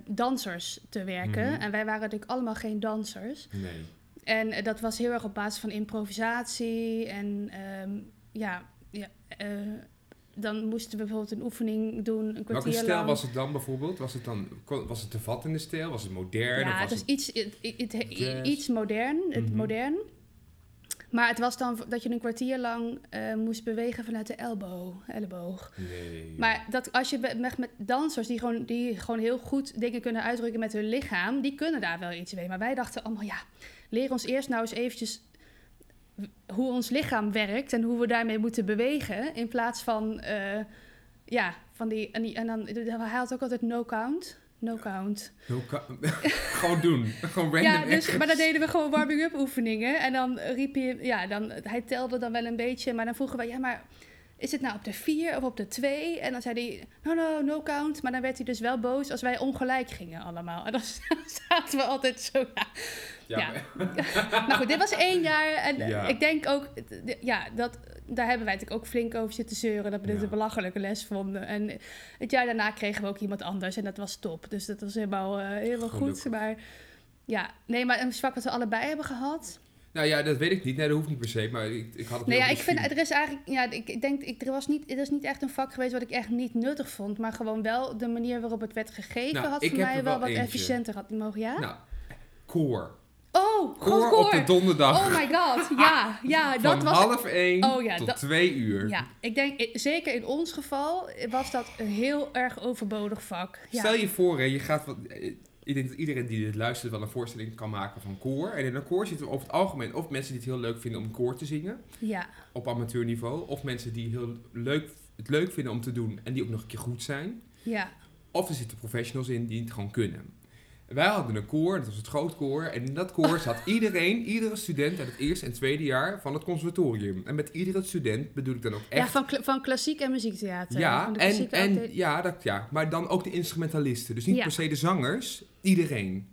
dansers te werken. Mhm. En wij waren natuurlijk allemaal geen dansers. Nee. En eh, dat was heel erg op basis van improvisatie. En ehm, ja, ja dan moesten we bijvoorbeeld een oefening doen, een kwartier Welke stijl lang. was het dan bijvoorbeeld? Was het dan was het te vattende stijl? Was het modern? of Ja, was het was iets, iets modern, het Mhm. modern. Maar het was dan dat je een kwartier lang eh, moest bewegen vanuit de elbow, elleboog. Nee. Maar dat als je met, met dansers die gewoon, die gewoon heel goed dingen kunnen uitdrukken met hun lichaam, die kunnen daar wel iets mee. Maar wij dachten allemaal, ja, leer ons eerst nou eens eventjes hoe ons lichaam werkt en hoe we daarmee moeten bewegen. In plaats van, eh, ja, van die, en, die, en dan, hij had ook altijd no count. No count. Gewoon doen. Gewoon random. Ja, dus, maar dan deden we gewoon warming-up oefeningen. En dan riep je, ja, dan, hij telde dan wel een beetje. Maar dan vroegen we, ja, maar is het nou op de vier of op de twee? En dan zei hij, no, no, no count. Maar dan werd hij dus wel boos als wij ongelijk gingen allemaal. En dan zaten we altijd zo, ja. Ja, Nou goed, dit was één jaar. En Ja. ik denk ook, d- ja, dat, daar hebben wij natuurlijk ook flink over zitten zeuren. Dat we dit Ja. een belachelijke les vonden. En het jaar daarna kregen we ook iemand anders. En dat was top. Dus dat was helemaal, eh, helemaal goed. Maar ja, nee, maar een vak wat we allebei hebben gehad. Nou ja, dat weet ik niet. Nee, dat hoeft niet per se. Maar ik, ik had het Nee, heel ja, ik vind, er is eigenlijk, ja, ik ik denk, ik, er was niet, er is niet echt een vak geweest wat ik echt niet nuttig vond. Maar gewoon wel de manier waarop het werd gegeven Nou, had voor mij wel wel wat efficiënter had mogen, ja? Nou, koor. Oh, Koor God, op de donderdag. Oh my god, ja, ja, dat van was half één Oh ja, tot twee uur. Ja, ik denk, zeker in ons geval was dat een heel erg overbodig vak. Ja, Stel je voor, hè, je gaat wat, eh, ik denk dat iedereen die dit luistert wel een voorstelling kan maken van koor. En in een koor zitten over het algemeen of mensen die het heel leuk vinden om koor te zingen ja, op amateurniveau. Of mensen die heel leuk, het leuk vinden om te doen en die ook nog een keer goed zijn. ja, Of er zitten professionals in die het gewoon kunnen. Wij hadden een koor, dat was het grootkoor. En in dat koor zat iedereen, iedere student uit het eerste en tweede jaar van het conservatorium. En met iedere student bedoel ik dan ook ja echt van, kla- van klassiek en muziektheater. Ja, Van de en, en ja, dat, ja, maar dan ook de instrumentalisten. Dus niet Ja. per se de zangers, iedereen.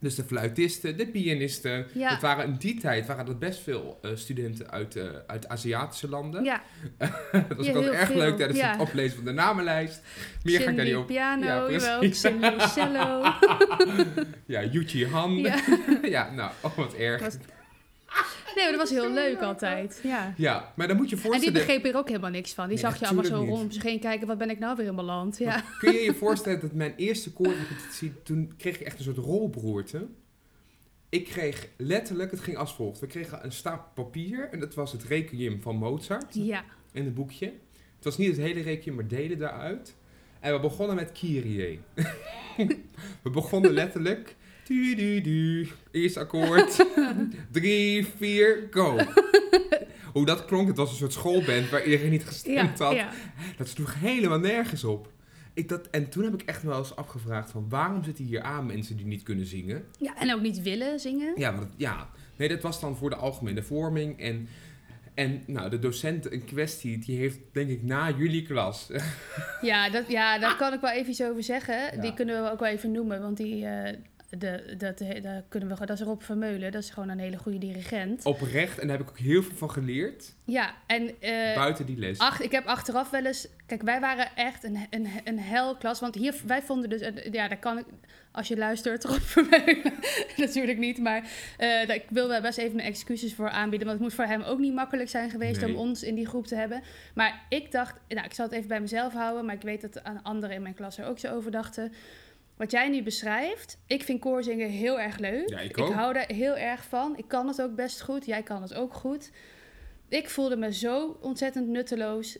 Dus de fluitisten, de pianisten. Ja. Dat waren in die tijd waren dat best veel eh, studenten uit, uit Aziatische landen. ja, dat was Ja, ook erg veel, leuk tijdens ja. het oplezen van de namenlijst. Meer ga ik daar niet op. piano, Ja, precies. Cello. Ja, Yuchi Han. Ja, ja. nou, oh wat erg. Nee, maar dat was heel leuk altijd. Ja. Ja, maar dan moet je En die voorstellen... begreep er ook helemaal niks van. Die Nee, zag je allemaal zo natuurlijk rond om zich heen kijken. Wat ben ik nou weer in mijn land? Ja. Kun je je voorstellen dat mijn eerste koorrepetitie, toen kreeg ik echt een soort rolbroerte. Ik kreeg letterlijk, het ging als volgt. We kregen een stapel papier en dat was het requiem van Mozart Ja. in een boekje. Het was niet het hele requiem, maar delen daaruit. En we begonnen met Kyrie. we begonnen letterlijk. Du, du, du. Eerste akkoord. Drie, vier, go. Hoe dat klonk, het was een soort schoolband waar iedereen niet Ja, gestemd had. ja. Dat sloeg helemaal nergens op. Ik dat, en toen heb ik echt wel eens afgevraagd van waarom zitten hier aan mensen die niet kunnen zingen? ja, en ook niet willen zingen. Ja, want, ja. nee, dat was dan voor de algemene vorming. En, en nou, de docent in kwestie, die heeft denk ik na jullie klas. Ja, dat, ja, daar kan ik wel even iets over zeggen. Ja. Die kunnen we ook wel even noemen, want die, eh, de, dat, daar kunnen we, dat is Rob Vermeulen. Dat is gewoon een hele goede dirigent. Oprecht, en daar heb ik ook heel veel van geleerd. Ja, en eh, buiten die les. ach, ik heb achteraf wel eens... Kijk, wij waren echt een, een, een helklas. Want hier, wij vonden dus... eh, Ja, daar kan ik... Als je luistert, Rob Vermeulen. natuurlijk niet, maar eh, daar- ik wil wel best even mijn excuses voor aanbieden. Want het moet voor hem ook niet makkelijk zijn geweest Nee. om ons in die groep te hebben. Maar ik dacht... Nou, ik zal het even bij mezelf houden. Maar ik weet dat aan anderen in mijn klas er ook zo over dachten. Wat jij nu beschrijft, ik vind koorzingen heel erg leuk. Ja, ik ik hou daar heel erg van. Ik kan het ook best goed. Jij kan het ook goed. Ik voelde me zo ontzettend nutteloos.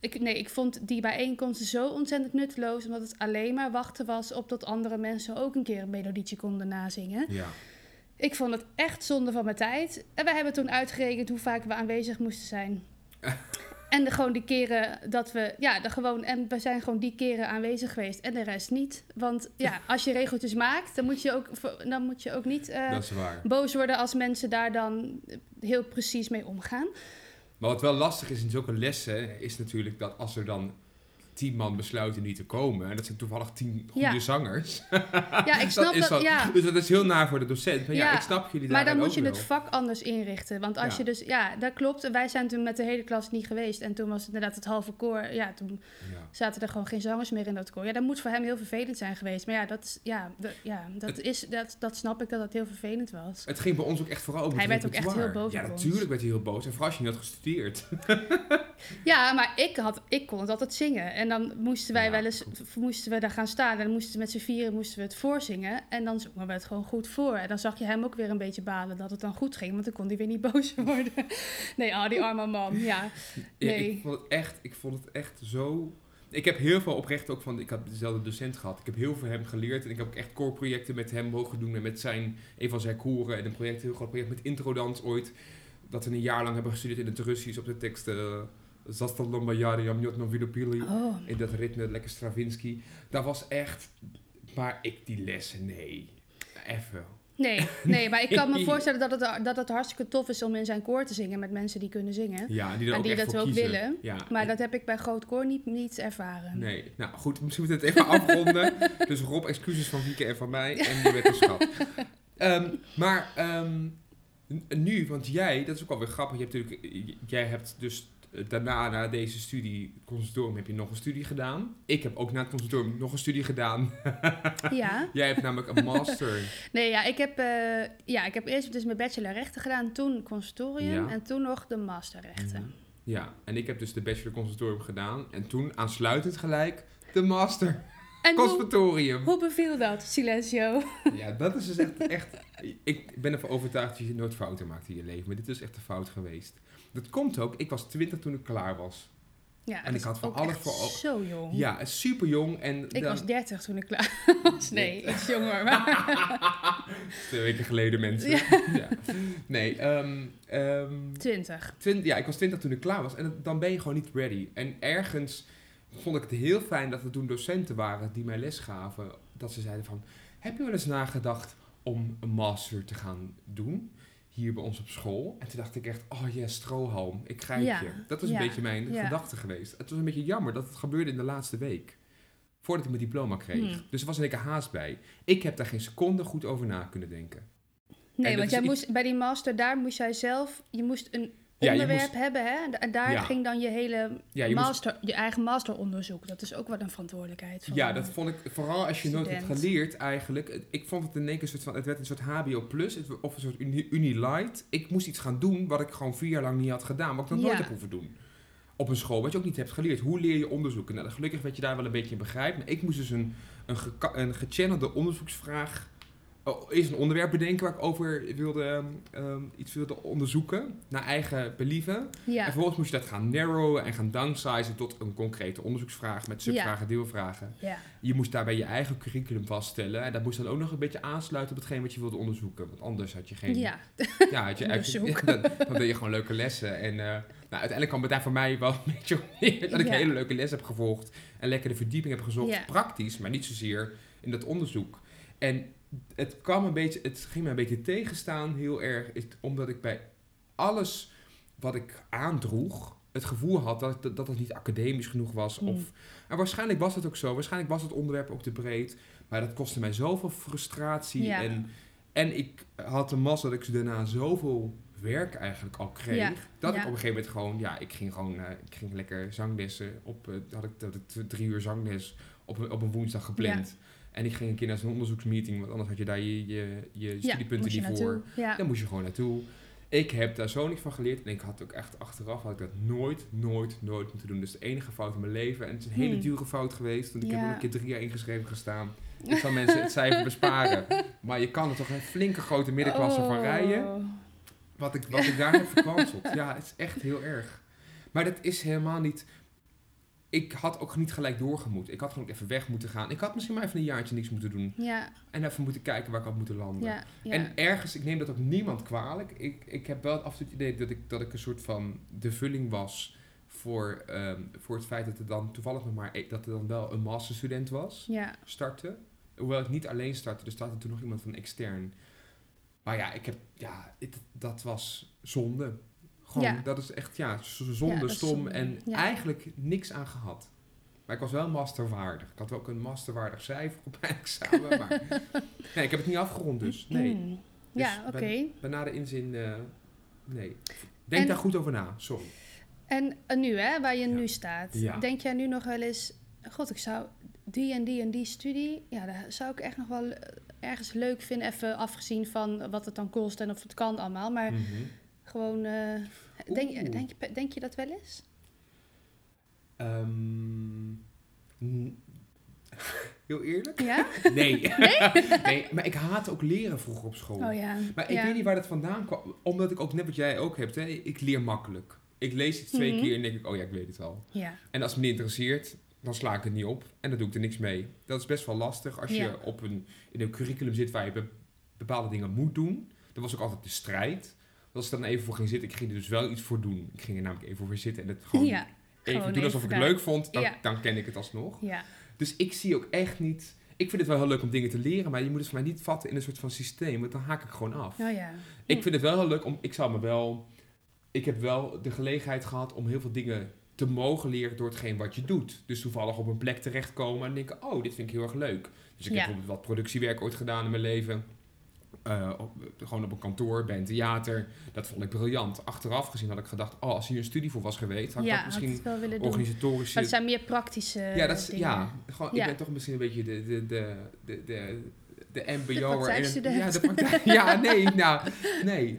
Ik, nee, ik vond die bijeenkomsten zo ontzettend nutteloos, omdat het alleen maar wachten was op dat andere mensen ook een keer een melodietje konden nazingen. Ja. Ik vond het echt zonde van mijn tijd. En wij hebben toen uitgerekend hoe vaak we aanwezig moesten zijn. en de, gewoon die keren dat we, ja, de gewoon, en we zijn gewoon die keren aanwezig geweest en de rest niet. Want ja, als je regeltjes maakt, dan moet je ook, dan moet je ook niet eh, boos worden als mensen daar dan heel precies mee omgaan. Maar wat wel lastig is in zulke lessen, is natuurlijk dat als er dan tien man besluiten niet te komen. En dat zijn toevallig tien goede Ja. zangers. Ja, ik snap is dat. ja. Dus dat is heel naar voor de docent. Maar ja, ik snap jullie Maar dan moet je wel. het vak anders inrichten. Want als je dus, ja, dat klopt. Wij zijn toen met de hele klas niet geweest. En toen was het inderdaad het halve koor. Ja, toen zaten er gewoon geen zangers meer in dat koor. Ja, dat moet voor hem heel vervelend zijn geweest. Maar ja, dat, is, ja, dat, ja, dat, Het- is, dat, dat snap ik dat dat heel vervelend was. Het ging bij ons ook echt vooral over Hij werd ook echt heel boos Ja, natuurlijk werd hij heel boos. En vooral als je niet had gestudeerd. Ja, maar ik, had, ik kon het altijd zingen. En dan moesten wij Ja, wel eens moesten we daar gaan staan. En dan moesten we met z'n vieren moesten we het voorzingen. En dan zongen we het gewoon goed voor. En dan zag je hem ook weer een beetje balen dat het dan goed ging. Want dan kon hij weer niet boos worden. Nee, oh, die arme man. Ja. Ja, Nee. ik, vond het echt, ik vond het echt zo... Ik heb heel veel oprecht ook van... Ik had dezelfde docent gehad. Ik heb heel veel van hem geleerd. En ik heb ook echt koorprojecten met hem mogen doen. En met zijn, een van zijn koren. En een project, een heel groot project met Introdans ooit. Dat we een jaar lang hebben gestudeerd in het Russisch op de tekst... eh Zasta Lombajari, Jamjot Novilopili. Oh. In dat ritme, lekker Stravinsky. Dat was echt... Maar ik die lessen, nee. Even. Nee, nee, maar ik kan me voorstellen dat het, dat het hartstikke tof is om in zijn koor te zingen met mensen die kunnen zingen. Ja, die En die dat ook kiezen. willen. Ja. Maar dat heb ik bij groot koor niet, niet ervaren. Nee, nou goed, misschien moeten we het even afronden. Dus Rob, excuses van Wieke en van mij. En je een schat. Ehm, maar ehm, nu, want jij, dat is ook alweer grappig. Je hebt natuurlijk, jij hebt dus daarna, na deze studie, conservatorium, heb je nog een studie gedaan. Ik heb ook na het conservatorium nog een studie gedaan. Ja. jij hebt namelijk een master. Nee, ja, ik heb, eh, ja, ik heb eerst dus mijn bachelor rechten gedaan, toen conservatorium Ja. en toen nog de master rechten. Ja, en ik heb dus de bachelor conservatorium gedaan. En toen aansluitend gelijk de master En hoe, conservatorium. hoe beviel dat, Silencio? Ja, dat is dus echt, echt... Ik ben ervan overtuigd dat je nooit fouten maakt in je leven. Maar dit is echt een fout geweest. Dat komt ook, ik was 20 toen ik klaar was. Ja, En ik had voor alles voor ogen. Zo jong. Ja, super jong. En Ik dan, was 30 toen ik klaar was. Nee, iets jonger. Maar Twee weken geleden, mensen. Ja. Ja. Nee, ehm, ehm, 20. twin- ja, ik was 20 toen ik klaar was. En dan ben je gewoon niet ready. En ergens vond ik het heel fijn dat er toen docenten waren die mij les gaven. Dat ze zeiden van, heb je wel eens nagedacht om een master te gaan doen? Hier bij ons op school. En toen dacht ik echt, oh ja, strohalm, ik grijp Ja, je. Dat is ja, een beetje mijn ja. gedachte geweest. Het was een beetje jammer dat het gebeurde in de laatste week. Voordat ik mijn diploma kreeg. Hmm. Dus er was een lekker haast bij. Ik heb daar geen seconde goed over na kunnen denken. Nee, want jij moest, bij die master, daar moest jij zelf, je moest een Ja, je onderwerp moest- hebben, hè? En da- En daar Ja. ging dan je hele Ja, je moest master, je eigen masteronderzoek. Dat is ook wel een verantwoordelijkheid. Van Ja, dat vond ik vooral als je nooit hebt geleerd eigenlijk. Ik vond het in één keer een soort van, het werd een soort HBO plus of een soort uni, uni light. Ik moest iets gaan doen wat ik gewoon vier jaar lang niet had gedaan, wat ik nog nooit heb hoeven doen. Op een school, wat je ook niet hebt geleerd. Hoe leer je onderzoeken? Nou, gelukkig werd je daar wel een beetje in begrijpt. Maar ik moest dus een, een, geka- een gechannelde onderzoeksvraag. Oh, eerst een onderwerp bedenken waar ik over wilde, ehm, ehm, iets wilde onderzoeken. Naar eigen believen. En Ja, vervolgens moest je dat gaan narrowen en gaan downsizen tot een concrete onderzoeksvraag met subvragen, deelvragen. ja. Je moest daarbij je eigen curriculum vaststellen. En dat moest dan ook nog een beetje aansluiten op hetgeen wat je wilde onderzoeken. Want anders had je geen... ja. ja had je eigenlijk, dan, dan deed je gewoon leuke lessen. En eh, nou, uiteindelijk kwam het daar voor mij wel een beetje op neer dat ik een hele leuke les heb gevolgd. En lekker de verdieping heb gezocht. Ja. Praktisch, maar niet zozeer in dat onderzoek. En het kwam een beetje, het ging me een beetje tegenstaan heel erg. Omdat ik bij alles wat ik aandroeg, het gevoel had dat, dat, dat het niet academisch genoeg was. Hmm. Of, en waarschijnlijk was het ook zo. Waarschijnlijk was het onderwerp ook te breed. Maar dat kostte mij zoveel frustratie. Ja. En, en ik had de massa dat ik daarna zoveel werk eigenlijk al kreeg. Ja. Dat Ja. ik op een gegeven moment gewoon, ja, ik ging gewoon, eh, ik ging lekker zanglessen. Op, eh, had ik, had ik drie uur zangles op, op een woensdag gepland. En ik ging een keer naar zo'n onderzoeksmeeting, want anders had je daar je, je, studiepunten niet voor. Ja. Dan moest je gewoon naartoe. Ik heb daar zo niks van geleerd. En ik had ook echt achteraf had ik dat nooit, nooit, nooit moeten doen. Dus de enige fout in mijn leven. En het is een hele Hmm. dure fout geweest. Want ik heb er een keer drie jaar ingeschreven gestaan. Ik zal mensen het cijfer besparen. Maar je kan er toch een flinke grote middenklasse van rijden. Oh. Wat ik, wat ik daar heb verkwanseld. Ja, het is echt heel erg. Maar dat is helemaal niet... Ik had ook niet gelijk doorgemoet. Ik had gewoon even weg moeten gaan. Ik had misschien maar even een jaartje niks moeten doen. Ja, En even moeten kijken waar ik had moeten landen. ja, ja. En ergens, ik neem dat ook niemand kwalijk. Ik, ik heb wel af en toe het idee dat ik, dat ik een soort van de vulling was voor, ehm, voor het feit dat er dan toevallig nog maar e- dat er dan wel een masterstudent was ja. startte. Hoewel ik niet alleen startte, er startte toen nog iemand van extern. Maar ja, ik heb, ja, het- dat was zonde. Gewoon, Ja. dat is echt, ja, zonde, Ja, is stom en Ja. eigenlijk niks aan gehad. Maar ik was wel masterwaardig. Ik had wel ook een masterwaardig cijfer op mijn examen. Maar nee, ik heb het niet afgerond dus. Nee. Mm. Dus Ja, oké. bij- Bij na de inzin, eh, nee. Denk En- daar goed over na, sorry. En eh, nu, hè, waar je nu staat. Denk jij nu nog wel eens... God, ik zou die en die en die studie... Ja, daar zou ik echt nog wel eh, ergens leuk vinden. Even afgezien van wat het dan kost en of het kan allemaal. Maar Mhm. Gewoon... eh, denk, denk, je, denk je dat wel eens? Ehm, heel eerlijk? Ja? Nee. nee. maar ik haatte ook leren vroeger op school. Oh ja. Maar ik ja. weet niet waar dat vandaan kwam. Omdat ik ook, net wat jij ook hebt, hè, ik leer makkelijk. Ik lees iets twee Mhm. keer en denk ik, oh ja, ik weet het al. Ja. En als het me niet interesseert, dan sla ik het niet op. En dan doe ik er niks mee. Dat is best wel lastig als je Ja. op een, in een curriculum zit waar je be- bepaalde dingen moet doen. Dat was ook altijd de strijd. Als ik dan even voor ging zitten, ik ging er dus wel iets voor doen. Ik ging er namelijk even voor zitten en het gewoon ja. even gewoon doen alsof ik het leuk vond. Dan, Ja. dan ken ik het alsnog. Ja. Dus ik zie ook echt niet... Ik vind het wel heel leuk om dingen te leren, maar je moet het voor mij niet vatten in een soort van systeem, want dan haak ik gewoon af. Oh ja. Ik vind het wel heel leuk om. Ik zou me wel. Ik heb wel de gelegenheid gehad om heel veel dingen te mogen leren door hetgeen wat je doet. Dus toevallig op een plek terechtkomen en denken: oh, dit vind ik heel erg leuk. Dus ik heb bijvoorbeeld wat productiewerk ooit gedaan in mijn leven. Eh, op- gewoon op een kantoor, bij een theater. Dat vond ik briljant. Achteraf gezien had ik gedacht: oh, als hier een studie voor was geweest, had ik ja, dat misschien organisatorische. Maar het zijn meer praktische ja, dat is, dingen. ja, gewoon, Ja. ik ben toch misschien een beetje de, de, de, de, de, de MBO'er. Ja, de praktijk, ja, nee, nou, nee.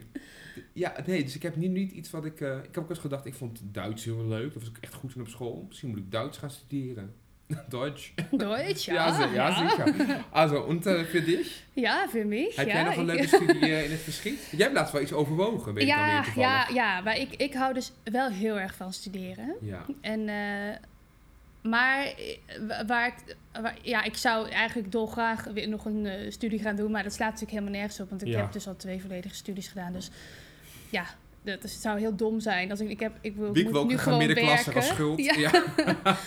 Ja, nee, dus ik heb niet, niet iets wat ik... eh, ik heb ook eens gedacht, ik vond Duits heel leuk. Dat was ik echt goed in op school. Misschien moet ik Duits gaan studeren. Duits. Deutsch, ja. Ja, ze- ja, zeker. Also, und uh, für dich? Ja, voor mij. Heb ja. jij nog een Ik- leuke studie eh, in het verschiet? Jij hebt laatst wel iets overwogen, weet ik dan weer Ja, toevallig. ja, ja, maar ik, ik hou dus wel heel erg van studeren. Ja. En, eh, maar eh, wa- waar ik, waar- ja, ik zou eigenlijk dolgraag weer nog een studie gaan doen, maar dat slaat natuurlijk helemaal nergens op, want ik Ja. heb dus al twee volledige studies gedaan. Dus ja, dat het zou heel dom zijn. Als ik, ik, heb, ik wil, Wie moet wil ook nu een gewoon middenklasse werken. als schuld? Ja.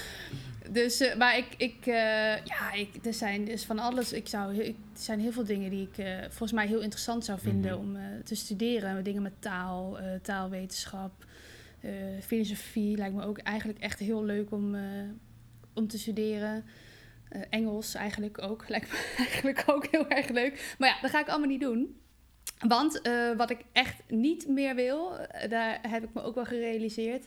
Dus, eh, maar ik, ik, eh, ja, ik, er zijn dus van alles. Ik zou, ik, er zijn heel veel dingen die ik eh, volgens mij heel interessant zou vinden Mhm. om te studeren. Dingen met taal, taalwetenschap, filosofie lijkt me ook eigenlijk echt heel leuk om, om te studeren. Engels eigenlijk ook, lijkt me eigenlijk ook heel erg leuk. Maar ja, dat ga ik allemaal niet doen. Want wat ik echt niet meer wil, daar heb ik me ook wel gerealiseerd.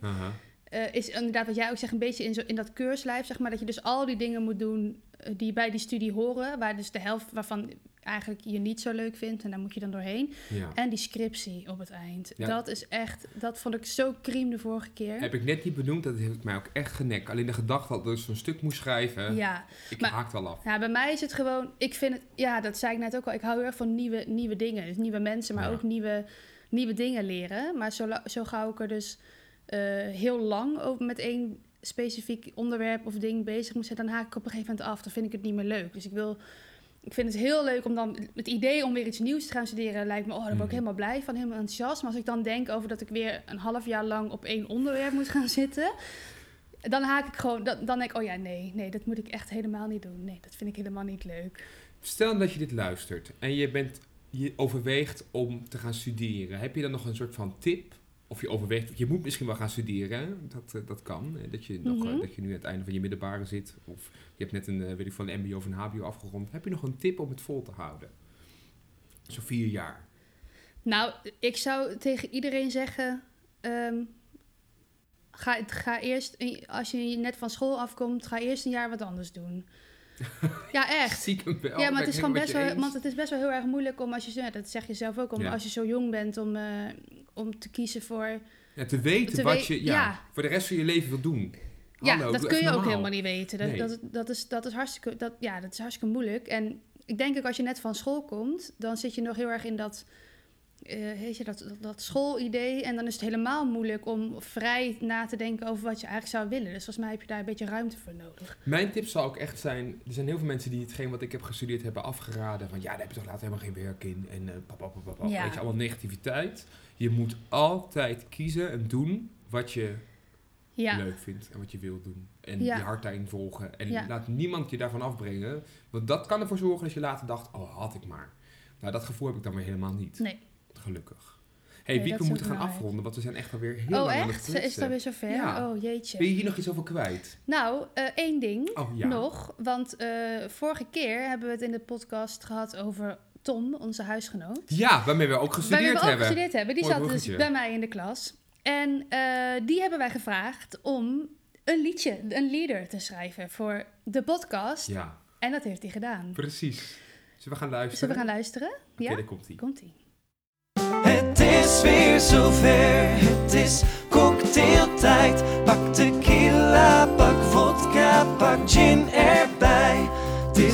Eh, is inderdaad wat jij ook zegt, een beetje in, zo, in dat keurslijf, zeg maar, dat je dus al die dingen moet doen eh, die bij die studie horen, waar dus de helft waarvan eigenlijk je niet zo leuk vindt en daar moet je dan doorheen. Ja. En die scriptie op het eind. Ja. Dat is echt, dat vond ik zo criem de vorige keer. Heb ik net niet benoemd, dat heeft mij ook echt genek. Alleen de gedachte dat ik dus zo'n stuk moest schrijven, Ja. ik maar- haak wel af. ja, bij mij is het gewoon, ik vind het, ja, dat zei ik net ook al, ik hou heel erg van nieuwe, nieuwe dingen. Dus nieuwe mensen, maar Ja. ook nieuwe, nieuwe dingen leren. Maar zo, zo gauw ik er dus heel lang met één specifiek onderwerp of ding bezig moet zijn, dan haak ik op een gegeven moment af. Dan vind ik het niet meer leuk. Dus ik wil, ik vind het heel leuk om dan, het idee om weer iets nieuws te gaan studeren, lijkt me, oh, daar word ik Mhm. helemaal blij van, helemaal enthousiast. Maar als ik dan denk over dat ik weer een half jaar lang op één onderwerp moet gaan zitten, dan haak ik gewoon, dan, dan denk ik, oh ja, nee, nee, dat moet ik echt helemaal niet doen. Nee, dat vind ik helemaal niet leuk. Stel dat je dit luistert en je, bent, je overweegt om te gaan studeren. Heb je dan nog een soort van tip? Of je overweegt, je moet misschien wel gaan studeren? Dat, eh, dat kan. Dat je, nog, eh, Mhm. dat je nu aan het einde van je middelbare zit. Of je hebt net een, eh, weet ik van een mbo of een hbo afgerond. Heb je nog een tip om het vol te houden? Zo vier jaar. Nou, ik zou tegen iedereen zeggen: ehm, ga, ga eerst, als je net van school afkomt, ga eerst een jaar wat anders doen. ja, echt. Wel. Ja, maar het is gewoon best wel, want het is best wel heel erg moeilijk om als je, dat zeg je zelf ook, om Ja. als je zo jong bent om, om te kiezen voor. Ja, te weten te wat we- je ja, ja. voor de rest van je leven wil doen. Ja, dat kun je ook helemaal niet weten. Dat, Nee. dat, dat, is, dat, is hartstikke, dat, ja, dat is hartstikke moeilijk. En ik denk ook als je net van school komt, dan zit je nog heel erg in dat, eh weet je, dat, dat, dat schoolidee. En dan is het helemaal moeilijk om vrij na te denken over wat je eigenlijk zou willen. Dus volgens mij heb je daar een beetje ruimte voor nodig. Mijn tip zou ook echt zijn, er zijn heel veel mensen die hetgeen wat ik heb gestudeerd hebben afgeraden. Van ja, daar heb je toch later helemaal geen werk in. En eh pap, pap, pap, pap, pap. Ja. weet je, allemaal negativiteit. Je moet altijd kiezen en doen wat je Ja, leuk vindt en wat je wilt doen. En Ja. je hart daarin volgen. En Ja. laat niemand je daarvan afbrengen. Want dat kan ervoor zorgen dat je later dacht, oh had ik maar. Nou, dat gevoel heb ik dan weer helemaal niet. nee. Gelukkig. hey, Nee, Wieke, dat we moeten gaan afronden, want we zijn echt alweer heel Oh, lang aan het echt? Is kletsen. alweer zover? Ja. Oh, jeetje. Ben je hier nog iets over kwijt? Nou, eh, één ding Oh ja. nog. Want eh, vorige keer hebben we het in de podcast gehad over Tom, onze huisgenoot. Ja, waarmee we ook gestudeerd we ook hebben. gestudeerd hebben. Die Mooi zat dus bij mij in de klas. En eh, die hebben wij gevraagd om een liedje, een lieder te schrijven voor de podcast. Ja, En dat heeft hij gedaan. precies. Zullen we gaan luisteren? Zullen we gaan luisteren? Ja? daar komt ie. Komt-ie. Het is weer zover, het is cocktailtijd. Pak tequila, pak vodka, pak gin erbij.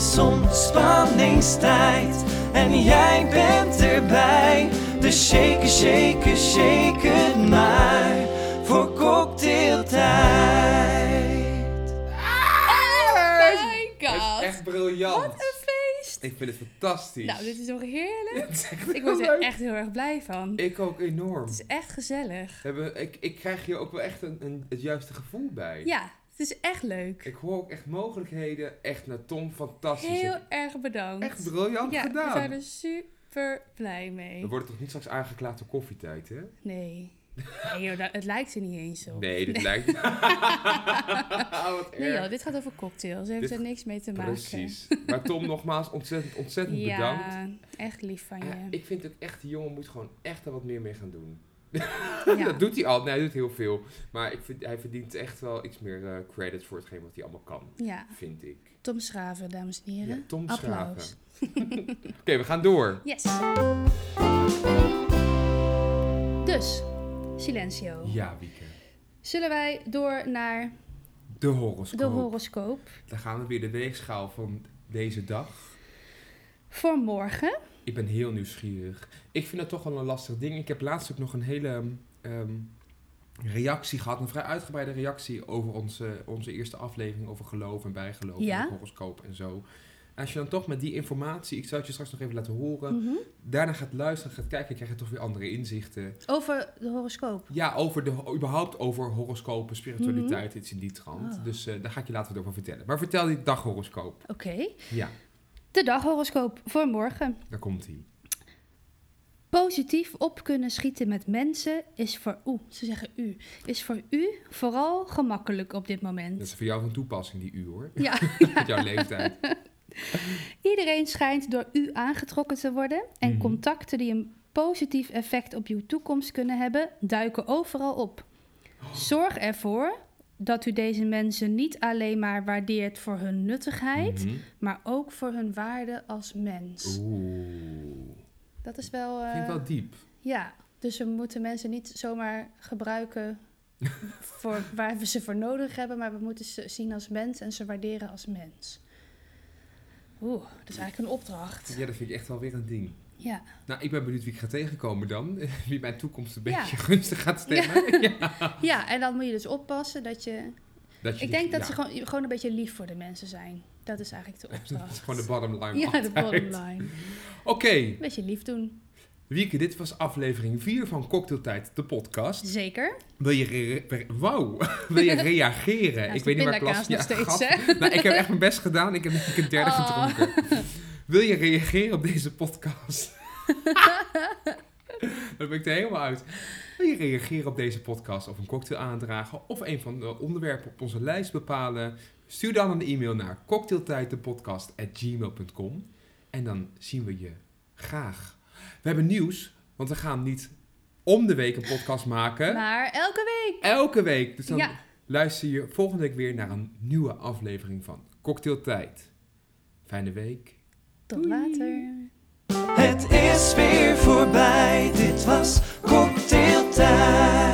Is ontspanningstijd en jij bent erbij. Dus shake, shake, shake het maar voor cocktailtijd. Oh my Het is god. echt briljant. Wat een feest. Ik vind het fantastisch. Nou, dit is toch heerlijk? Het is echt Ik word er leuk. echt heel erg blij van. Ik ook enorm. Het is echt gezellig. We hebben, ik, ik krijg hier ook wel echt een, een, het juiste gevoel bij. Ja, het is echt leuk. Ik hoor ook echt mogelijkheden. Echt naar Tom, fantastisch. Heel erg bedankt. Echt briljant ja, gedaan. we zijn er super blij mee. We worden toch niet straks aangeklaagd door koffietijd, hè? Nee. Nee joh, dat- het lijkt er niet eens op. Nee, dit lijkt... oh, Nee joh, dit gaat over cocktails. Heeft Dit- er niks mee te maken. Precies. Maar Tom, nogmaals, ontzettend, ontzettend bedankt. Ja, echt lief van Ja, je. ik vind ook echt, die jongen moet gewoon echt er wat meer mee gaan doen. Ja. dat doet hij al. Nee, hij doet heel veel. Maar ik vind, hij verdient echt wel iets meer eh, credit voor hetgeen wat hij allemaal kan. Ja, Vind ik. Tom Schraven, dames en heren. Ja, Tom Applaus. Oké, we gaan door. Yes. Dus, Silencio. Ja, Wieke. Zullen wij door naar De horoscoop. de horoscoop Dan gaan we weer de weegschaal van deze dag. voor morgen? Ik ben heel nieuwsgierig. Ik vind het toch wel een lastig ding. Ik heb laatst ook nog een hele ehm, reactie gehad. Een vrij uitgebreide reactie over onze, onze eerste aflevering over geloof en bijgeloof. Ja. En horoscoop en zo. Als je dan toch met die informatie, ik zal het je straks nog even laten horen, Mhm. daarna gaat luisteren, gaat kijken, krijg je toch weer andere inzichten. Over de horoscoop. Ja, over de, überhaupt over horoscopen, spiritualiteit, iets in die trant. Oh. Dus eh, daar ga ik je later over vertellen. Maar vertel die daghoroscoop. Oké. Ja, De daghoroscoop voor morgen. daar komt hij. Positief op kunnen schieten met mensen is voor oeh, ze zeggen u, is voor u vooral gemakkelijk op dit Dat moment. is voor jou van toepassing, die u hoor. Ja, Met jouw leeftijd. iedereen schijnt door u aangetrokken te worden en Mhm. contacten die een positief effect op uw toekomst kunnen hebben, duiken overal op. Zorg ervoor dat u deze mensen niet alleen maar waardeert voor hun nuttigheid, Mhm. maar ook voor hun waarde als mens. Oeh. Dat is wel, eh, Vind ik wel diep. ja. Dus we moeten mensen niet zomaar gebruiken voor waar we ze voor nodig hebben, maar we moeten ze zien als mens en ze waarderen als mens. Oeh, dat is eigenlijk een opdracht. Ja, dat vind ik echt wel weer een ding. Ja, Nou, ik ben benieuwd wie ik ga tegenkomen dan. Wie mijn toekomst een Ja. beetje gunstig gaat stemmen. Ja. ja en dan moet je dus oppassen dat je. Dat je Ik die- denk dat ja, ze gewoon, gewoon een beetje lief voor de mensen zijn. Dat is eigenlijk de Dat opdracht. is gewoon de bottom line. Ja, de bottom line. Oké, Een beetje lief doen. Wieke, dit was aflevering 4 van Cocktailtijd, de podcast. Zeker. Wil je, wauw, wil je reageren? Ja, ik weet niet waar nog steeds, gast- hè? Nou, ik heb echt mijn best gedaan. Ik heb ik een derde Oh. gedronken. Wil je reageren op deze podcast? Dan ben ik er helemaal uit. Wil je reageren op deze podcast of een cocktail aandragen of een van de onderwerpen op onze lijst bepalen? Stuur dan een e-mail naar cocktailtijddepodcast.gmail.com en dan zien we je graag. We hebben nieuws, want we gaan niet om de week een podcast maken. Maar elke week. Elke week. Dus dan Ja. luister je volgende week weer naar een nieuwe aflevering van Cocktailtijd. Fijne week. Tot later. Het is weer voorbij. Dit was Cocktailtijd.